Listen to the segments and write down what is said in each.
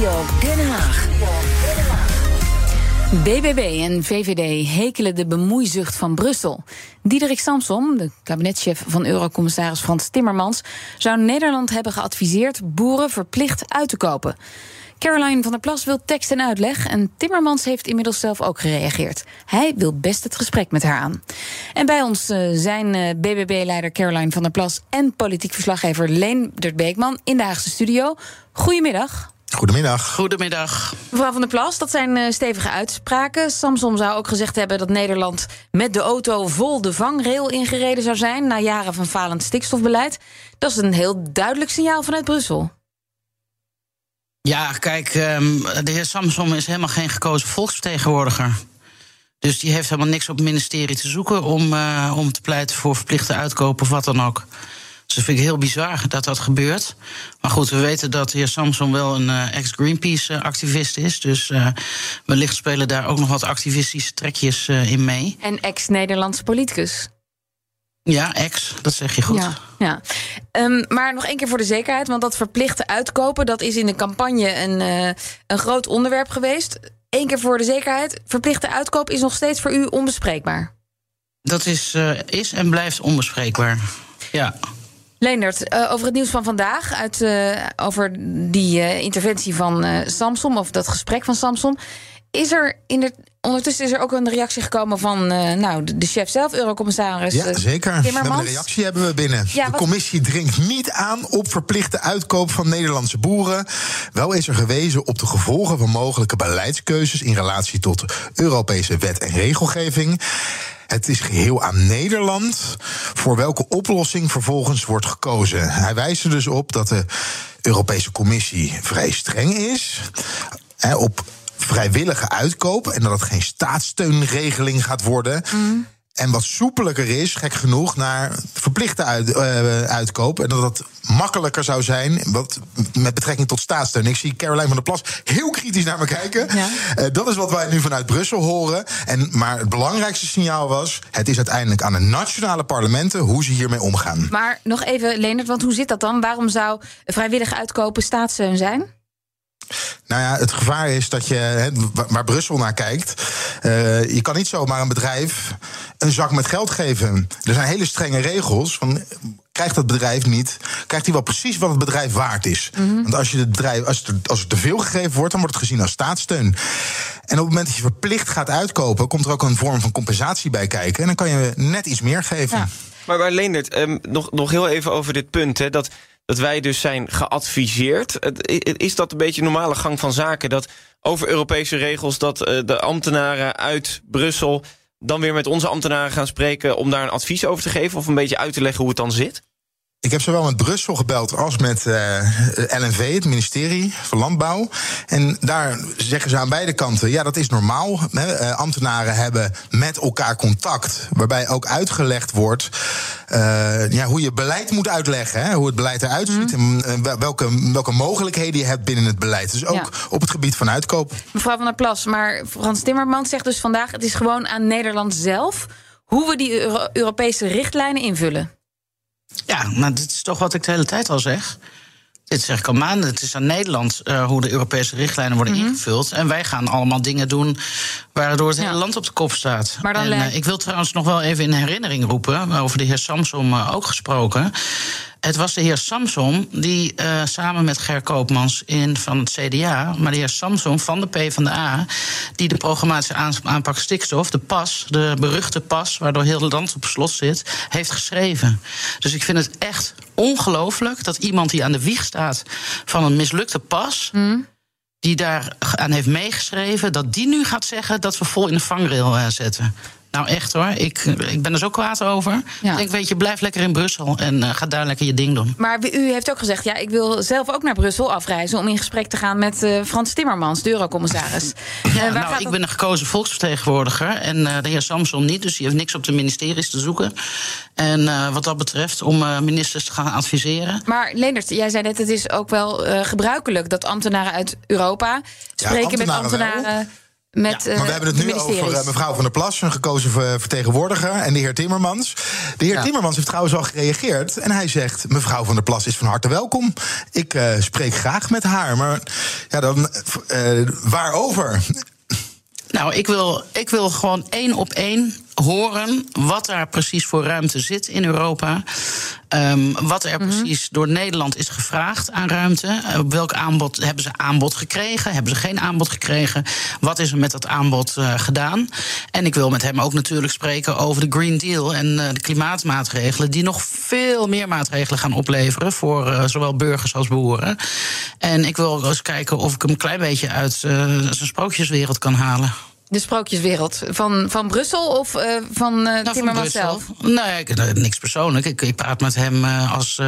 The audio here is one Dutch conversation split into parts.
Den Haag. BBB en VVD hekelen de bemoeizucht van Brussel. Diederik Samsom, de kabinetchef van Eurocommissaris Frans Timmermans, zou Nederland hebben geadviseerd boeren verplicht uit te kopen. Caroline van der Plas wil tekst en uitleg en Timmermans heeft inmiddels zelf ook gereageerd. Hij wil best het gesprek met haar aan. En bij ons eh, zijn uh, BBB-leider Caroline van der Plas en politiek verslaggever Leendert Beekman in de Haagse studio. Goedemiddag. Goedemiddag. Goedemiddag. Mevrouw van der Plas, dat zijn uh, stevige uitspraken. Samsom zou ook gezegd hebben dat Nederland met de auto vol de vangrail ingereden zou zijn na jaren van falend stikstofbeleid. Dat is een heel duidelijk signaal vanuit Brussel. Ja, kijk, ehm, de heer Samsom is helemaal geen gekozen volksvertegenwoordiger. Dus die heeft helemaal niks op het ministerie te zoeken om, uh, om te pleiten voor verplichte uitkopen of wat dan ook. Dus dat vind ik heel bizar dat dat gebeurt. Maar goed, we weten dat de heer Samson wel een uh, ex-Greenpeace-activist is. Dus uh, wellicht spelen daar ook nog wat activistische trekjes in mee. En ex-Nederlandse politicus. Ja, ex, dat zeg je goed. Ja, ja. Um, maar nog één keer voor de zekerheid, want dat verplichte uitkopen... dat is in de campagne een, een groot onderwerp geweest. Eén keer voor de zekerheid, verplichte uitkoop is nog steeds voor u onbespreekbaar. Dat is, is en blijft onbespreekbaar, ja. Leendert, uh, over het nieuws van vandaag, uit, over die interventie van Samson... of dat gesprek van Samson... Is er in de, ondertussen is er ook een reactie gekomen van uh, nou, de, chef zelf, Eurocommissaris. Ja, zeker. We hebben een reactie hebben we binnen. Ja, de commissie dringt niet aan op verplichte uitkoop van Nederlandse boeren. Wel is er gewezen op de gevolgen van mogelijke beleidskeuzes in relatie tot Europese wet en regelgeving. Het is geheel aan Nederland voor welke oplossing vervolgens wordt gekozen. Hij wijst er dus op dat de Europese Commissie vrij streng is. Hè, op vrijwillige uitkoop en dat het geen staatssteunregeling gaat worden. Mm. En wat soepelijker is, gek genoeg, naar verplichte uit, uh, uitkoop. En dat het makkelijker zou zijn wat, met betrekking tot staatssteun. Ik zie Caroline van der Plas heel kritisch naar me kijken. Ja. Uh, dat is wat wij nu vanuit Brussel horen. En, maar het belangrijkste signaal was: het is uiteindelijk aan de nationale parlementen hoe ze hiermee omgaan. Maar nog even, Leonard, want hoe zit dat dan? Waarom zou vrijwillig uitkopen staatssteun zijn? Nou ja, het gevaar is dat je, waar Brussel naar kijkt, uh, je kan niet zomaar een bedrijf een zak met geld geven. Er zijn hele strenge regels. Van, krijgt dat bedrijf niet, krijgt hij wel precies wat het bedrijf waard is. Mm -hmm. Want als, je het bedrijf, als, er, als er te veel gegeven wordt, dan wordt het gezien als staatssteun. En op het moment dat je verplicht gaat uitkopen, komt er ook een vorm van compensatie bij kijken. En dan kan je net iets meer geven. Ja. Maar, maar Leendert, um, nog, nog heel even over dit punt. Hè, dat dat wij dus zijn geadviseerd. Is dat een beetje normale gang van zaken? Dat over Europese regels dat de ambtenaren uit Brussel dan weer met onze ambtenaren gaan spreken om daar een advies over te geven of een beetje uit te leggen hoe het dan zit? Ik heb zowel met Brussel gebeld als met uh, LNV, het ministerie van Landbouw. En daar zeggen ze aan beide kanten: ja, dat is normaal. Hè. Uh, ambtenaren hebben met elkaar contact, waarbij ook uitgelegd wordt uh, ja, hoe je beleid moet uitleggen. Hè, hoe het beleid eruit ziet mm. en welke, welke mogelijkheden je hebt binnen het beleid. Dus ook ja. op het gebied van uitkoop. Mevrouw van der Plas, maar Frans Timmermans zegt dus vandaag: het is gewoon aan Nederland zelf hoe we die Euro Europese richtlijnen invullen. Ja, maar dit is toch wat ik de hele tijd al zeg. Dit zeg ik al maanden. Het is aan Nederland uh, hoe de Europese richtlijnen worden mm -hmm. ingevuld. En wij gaan allemaal dingen doen waardoor het ja. hele land op de kop staat. Maar dan en, uh, ik wil trouwens nog wel even in herinnering roepen, over de heer Samsom uh, ook gesproken. Het was de heer Samsom die uh, samen met Ger Koopmans in, van het CDA, maar de heer Samsom van de PvdA, die de programmatische aanpak stikstof, de pas, de beruchte pas, waardoor heel het land op slot zit, heeft geschreven. Dus ik vind het echt ongelooflijk dat iemand die aan de wieg staat van een mislukte pas. Mm die daar aan heeft meegeschreven, dat die nu gaat zeggen dat we vol in de vangrail uh, zetten. Nou, echt hoor. Ik, ik ben er zo kwaad over. Ja. Ik denk, weet je, blijf lekker in Brussel en uh, ga daar lekker je ding doen. Maar u heeft ook gezegd, ja, ik wil zelf ook naar Brussel afreizen... om in gesprek te gaan met uh, Frans Timmermans, de eurocommissaris. ja, uh, nou, ik dat... ben een gekozen volksvertegenwoordiger en de heer Samson niet. Dus die heeft niks op de ministeries te zoeken. En wat dat betreft, om ministers te gaan adviseren. Maar Leendert, jij zei net, het is ook wel gebruikelijk... dat ambtenaren uit Europa spreken ja, ambtenaren met ambtenaren... Wel Met, ja, maar we hebben het nu over mevrouw Van der Plas, een gekozen vertegenwoordiger, en de heer Timmermans. De heer Timmermans heeft trouwens al gereageerd. En hij zegt: Mevrouw Van der Plas is van harte welkom. Ik uh, spreek graag met haar. Maar ja, dan uh, waarover? Nou, ik wil, ik wil gewoon één op één horen wat daar precies voor ruimte zit in Europa. Um, wat er mhm. precies door Nederland is gevraagd aan ruimte. Op welk aanbod hebben ze aanbod gekregen? Hebben ze geen aanbod gekregen? Wat is er met dat aanbod uh, gedaan? En ik wil met hem ook natuurlijk spreken over de Green Deal en uh, de klimaatmaatregelen, die nog veel meer maatregelen gaan opleveren voor uh, zowel burgers als boeren. En ik wil eens kijken of ik hem een klein beetje uit zijn sprookjeswereld kan halen de sprookjeswereld? Van, van Brussel of uh, van uh, nou, Timmermans zelf? Nee, ik, niks persoonlijk. Ik, ik praat met hem uh, als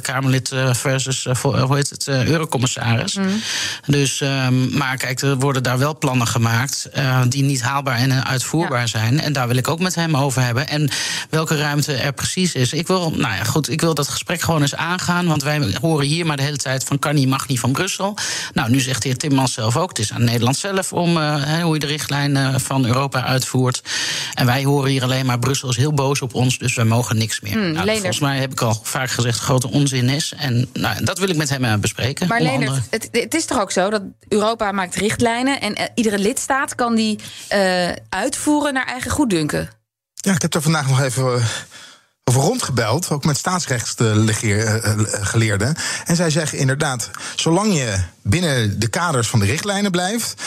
Kamerlid versus hoe heet het, eurocommissaris. Mm. Dus, um, maar kijk, er worden daar wel plannen gemaakt die niet haalbaar en uitvoerbaar ja. zijn. En daar wil ik ook met hem over hebben. En welke ruimte er precies is. Ik wil, nou ja, goed, ik wil dat gesprek gewoon eens aangaan. Want wij horen hier maar de hele tijd van kan niet, mag niet van Brussel. Nou, nu zegt de heer Timmermans zelf ook. Het is aan Nederland zelf om hoe je de richting richtlijnen van Europa uitvoert. En wij horen hier alleen maar Brussel is heel boos op ons, dus we mogen niks meer. Hmm, nou, volgens mij heb ik al vaak gezegd grote onzin is. En nou, dat wil ik met hem uh, bespreken. Maar Leonard, het, het, is toch ook zo dat Europa maakt richtlijnen en uh, iedere lidstaat kan die uh, uitvoeren naar eigen goeddunken? Ja, ik heb er vandaag nog even over rondgebeld, ook met staatsrechtsgeleerden. En zij zeggen inderdaad, zolang je binnen de kaders van de richtlijnen blijft,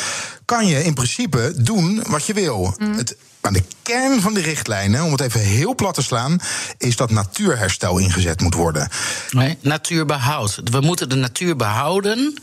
kan je in principe doen wat je wil. Mm. Het, maar de kern van de richtlijnen, om het even heel plat te slaan, is dat natuurherstel ingezet moet worden. Nee, natuurbehoud. We moeten de natuur behouden.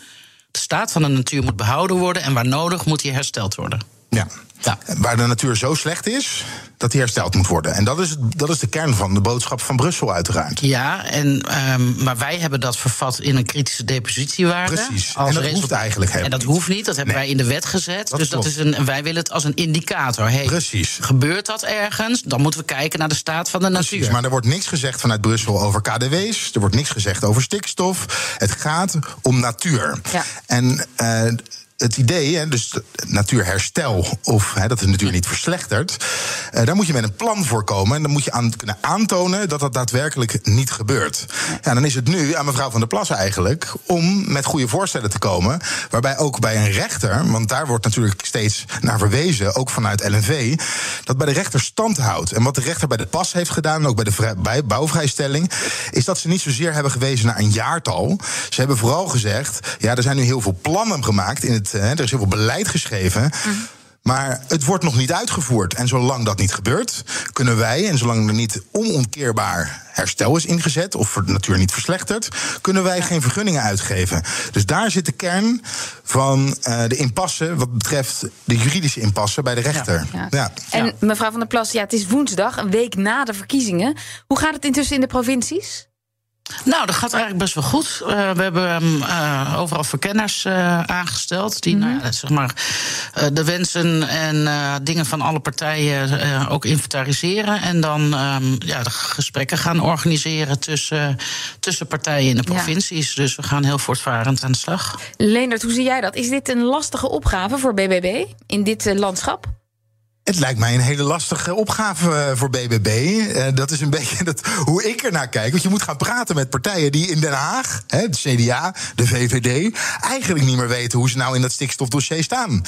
De staat van de natuur moet behouden worden en waar nodig moet die hersteld worden. Ja. Ja. Waar de natuur zo slecht is, dat die hersteld moet worden. En dat is, dat is de kern van de boodschap van Brussel, uiteraard. Ja, en, um, maar wij hebben dat vervat in een kritische depositiewaarde. Precies. Als en dat hoeft eigenlijk helemaal En dat hoeft niet, dat hebben wij in de wet gezet. dus dat is een, wij willen het als een indicator. Hey, Precies. Gebeurt dat ergens? Dan moeten we kijken naar de staat van de Precies, natuur. Maar er wordt niks gezegd vanuit Brussel over KDW's. Er wordt niks gezegd over stikstof. Het gaat om natuur. Ja. En. Uh, het idee, hè, dus natuurherstel, of hè, dat de natuur niet verslechtert, uh, daar moet je met een plan voor komen. En dan moet je aan, kunnen aantonen dat dat daadwerkelijk niet gebeurt. Ja, dan is het nu aan mevrouw Van der Plas eigenlijk om met goede voorstellen te komen. Waarbij ook bij een rechter, want daar wordt natuurlijk steeds naar verwezen, ook vanuit LNV, dat bij de rechter stand houdt. En wat de rechter bij de pas heeft gedaan, ook bij de bij bouwvrijstelling, is dat ze niet zozeer hebben gewezen naar een jaartal. Ze hebben vooral gezegd: ja, er zijn nu heel veel plannen gemaakt in het hè, er is heel veel beleid geschreven. Maar het wordt nog niet uitgevoerd. En zolang dat niet gebeurt, kunnen wij, en zolang er niet onomkeerbaar herstel is ingezet, of de natuur niet verslechtert, kunnen wij geen vergunningen uitgeven. Dus daar zit de kern van uh, de impasse wat betreft de juridische impasse bij de rechter. Ja. ja. En mevrouw van der Plas, ja, het is woensdag, een week na de verkiezingen. Hoe gaat het intussen in de provincies? Nou, dat gaat eigenlijk best wel goed. Uh, we hebben uh, overal verkenners uh, aangesteld. Die mm -hmm. nou ja, zeg maar, de wensen en dingen van alle partijen ook inventariseren. En dan um, ja, de gesprekken gaan organiseren tussen, tussen partijen in de provincies. Ja. Dus we gaan heel voortvarend aan de slag. Leendert, hoe zie jij dat? Is dit een lastige opgave voor BBB in dit landschap? Het lijkt mij een hele lastige opgave eh, voor BBB. Eh, dat is een beetje dat, hoe ik ernaar kijk. Want je moet gaan praten met partijen die in Den Haag, hè, het CDA, de VVD, eigenlijk niet meer weten hoe ze nou in dat stikstofdossier staan.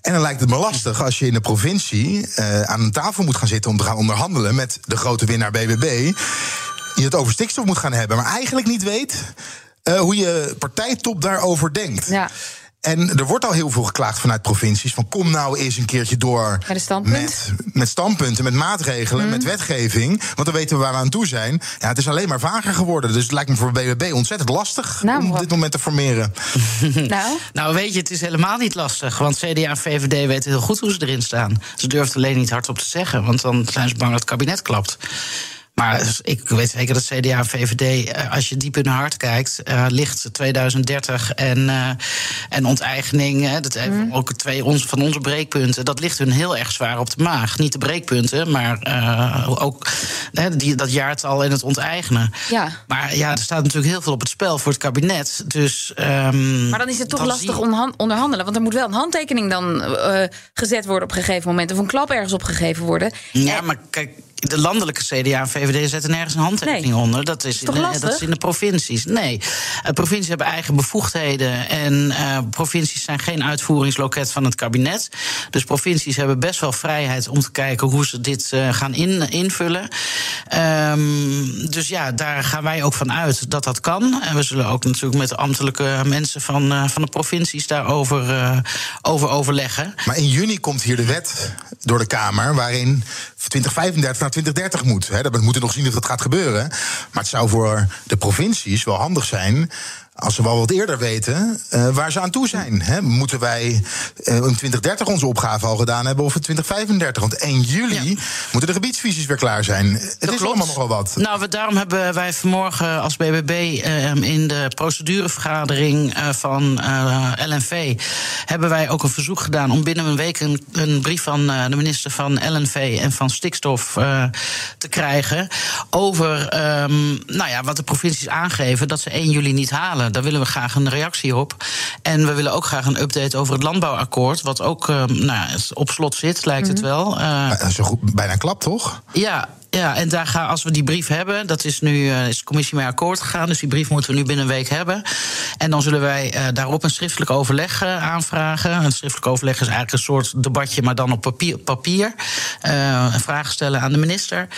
En dan lijkt het me lastig als je in de provincie uh, aan een tafel moet gaan zitten om te gaan onderhandelen met de grote winnaar BBB. Je het over stikstof moet gaan hebben, maar eigenlijk niet weet hoe je partijtop daarover denkt. Ja. En er wordt al heel veel geklaagd vanuit provincies. Van kom nou eens een keertje door met, met standpunten, met maatregelen, mm. met wetgeving. Want dan weten we waar we aan toe zijn. Ja, het is alleen maar vager geworden. Dus het lijkt me voor BBB ontzettend lastig nou, om op dit moment te formeren. nou? nou, weet je, het is helemaal niet lastig. Want CDA en VVD weten heel goed hoe ze erin staan. Ze durven alleen niet hardop te zeggen. Want dan zijn ze bang dat het kabinet klapt. Maar ik weet zeker dat CDA en VVD, eh, als je diep in hun hart kijkt, uh, ligt 2030 en, uh, en onteigening, hè, dat mhm. ook twee van onze breekpunten, dat ligt hun heel erg zwaar op de maag. Niet de breekpunten, maar ook hè, die, dat jaartal en het onteigenen. Ja. Maar ja, er staat natuurlijk heel veel op het spel voor het kabinet. Dus, um, maar dan is het toch lastig onderhandelen, want er moet wel een handtekening dan gezet worden op een gegeven moment, of een klap ergens opgegeven worden. Ja, maar kijk de landelijke CDA en VVD zetten nergens een handtekening onder. Dat is, in de, dat is in de provincies. Nee, uh, provincies hebben eigen bevoegdheden. En uh, provincies zijn geen uitvoeringsloket van het kabinet. Dus provincies hebben best wel vrijheid om te kijken hoe ze dit uh, gaan in, invullen. Um, dus ja, daar gaan wij ook van uit dat dat kan. En we zullen ook natuurlijk met de ambtelijke mensen van, van de provincies daarover over overleggen. Maar in juni komt hier de wet door de Kamer waarin 2035 naar 2030 moet. we moeten nog zien of dat gaat gebeuren. Maar het zou voor de provincies wel handig zijn als ze wel wat eerder weten uh, waar ze aan toe zijn. Hè, moeten wij uh, in 2030 onze opgave al gedaan hebben of in 2035? Want 1 juli moeten de gebiedsvisies weer klaar zijn. Het dat is klopt. allemaal nog wel wat. Nou, daarom hebben wij vanmorgen als BBB uh, ehm, in de procedurevergadering eh, van LNV... hebben wij ook een verzoek gedaan om binnen een week een, een brief van de minister van LNV en van stikstof te krijgen... over um, nou ja, wat de provincies aangeven dat ze 1 juli niet halen daar willen we graag een reactie op. En we willen ook graag een update over het landbouwakkoord, wat ook uh, nou, op slot zit, lijkt het mhm. wel. Uh, zo goed, bijna klap, toch? Ja, ja, en daar gaan, als we die brief hebben, dat is nu uh, is de commissie mee akkoord gegaan, dus die brief moeten we nu binnen een week hebben. En dan zullen wij uh, daarop een schriftelijk overleg uh, aanvragen. Een schriftelijk overleg is eigenlijk een soort debatje, maar dan op papier. papier. vragen stellen aan de minister.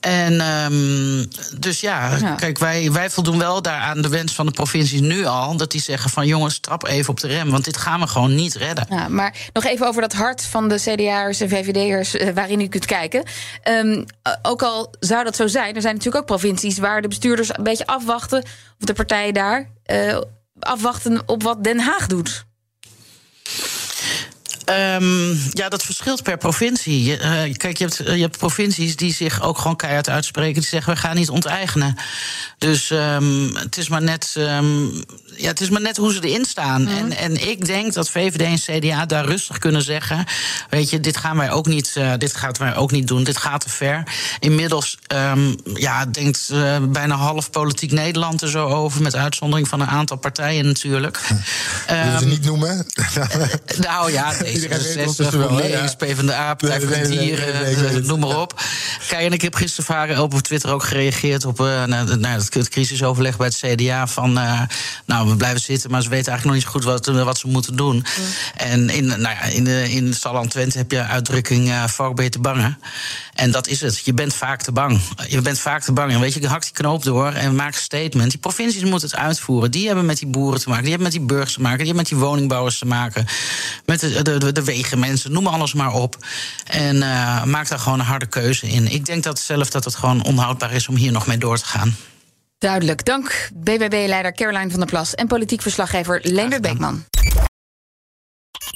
En um, dus ja, ja, kijk, wij, wij voldoen wel daar aan de wens van de provincies nu al. Dat die zeggen van jongens, trap even op de rem, want dit gaan we gewoon niet redden. Ja, maar nog even over dat hart van de CDA'ers en VVD'ers waarin u kunt kijken. Um, ook al zou dat zo zijn, er zijn natuurlijk ook provincies waar de bestuurders een beetje afwachten, of de partijen daar uh, afwachten op wat Den Haag doet. Um, ja, dat verschilt per provincie. Uh, kijk, je hebt, je hebt provincies die zich ook gewoon keihard uitspreken. Die zeggen, we gaan niet onteigenen. Dus um, het is maar net um, ja, het is maar net hoe ze erin staan. En, en ik denk dat VVD en CDA daar rustig kunnen zeggen: Weet je, dit gaan wij ook niet, uh, dit gaan wij ook niet doen. Dit gaat te ver. Inmiddels um, ja, denkt uh, bijna half politiek Nederland er zo over, met uitzondering van een aantal partijen natuurlijk. Willen um, ze niet noemen? nou ja, D66, GroenLinks, PvdA, Partij voor de Dieren, noem maar op. Kijk, en ik heb gisteren op Twitter ook gereageerd op uh, nou, het crisisoverleg bij het CDA van. nou, we blijven zitten, maar ze weten eigenlijk nog niet zo goed wat, wat ze moeten doen. Mm. En in, nou ja, in, de, in Salland Twente heb je uitdrukking uh, vaak ben je te bangen. En dat is het. Je bent vaak te bang. Je bent vaak te bang. En weet je, hak die knoop door en maak een statement. Die provincies moeten het uitvoeren. Die hebben met die boeren te maken. Die hebben met die burgers te maken. Die hebben met die woningbouwers te maken. Met de, de, de wegenmensen. Noem alles maar op. En uh, maak daar gewoon een harde keuze in. Ik denk dat zelf dat het gewoon onhoudbaar is om hier nog mee door te gaan. Duidelijk. Dank BBB-leider Caroline van der Plas en politiek verslaggever Leendert Beekman.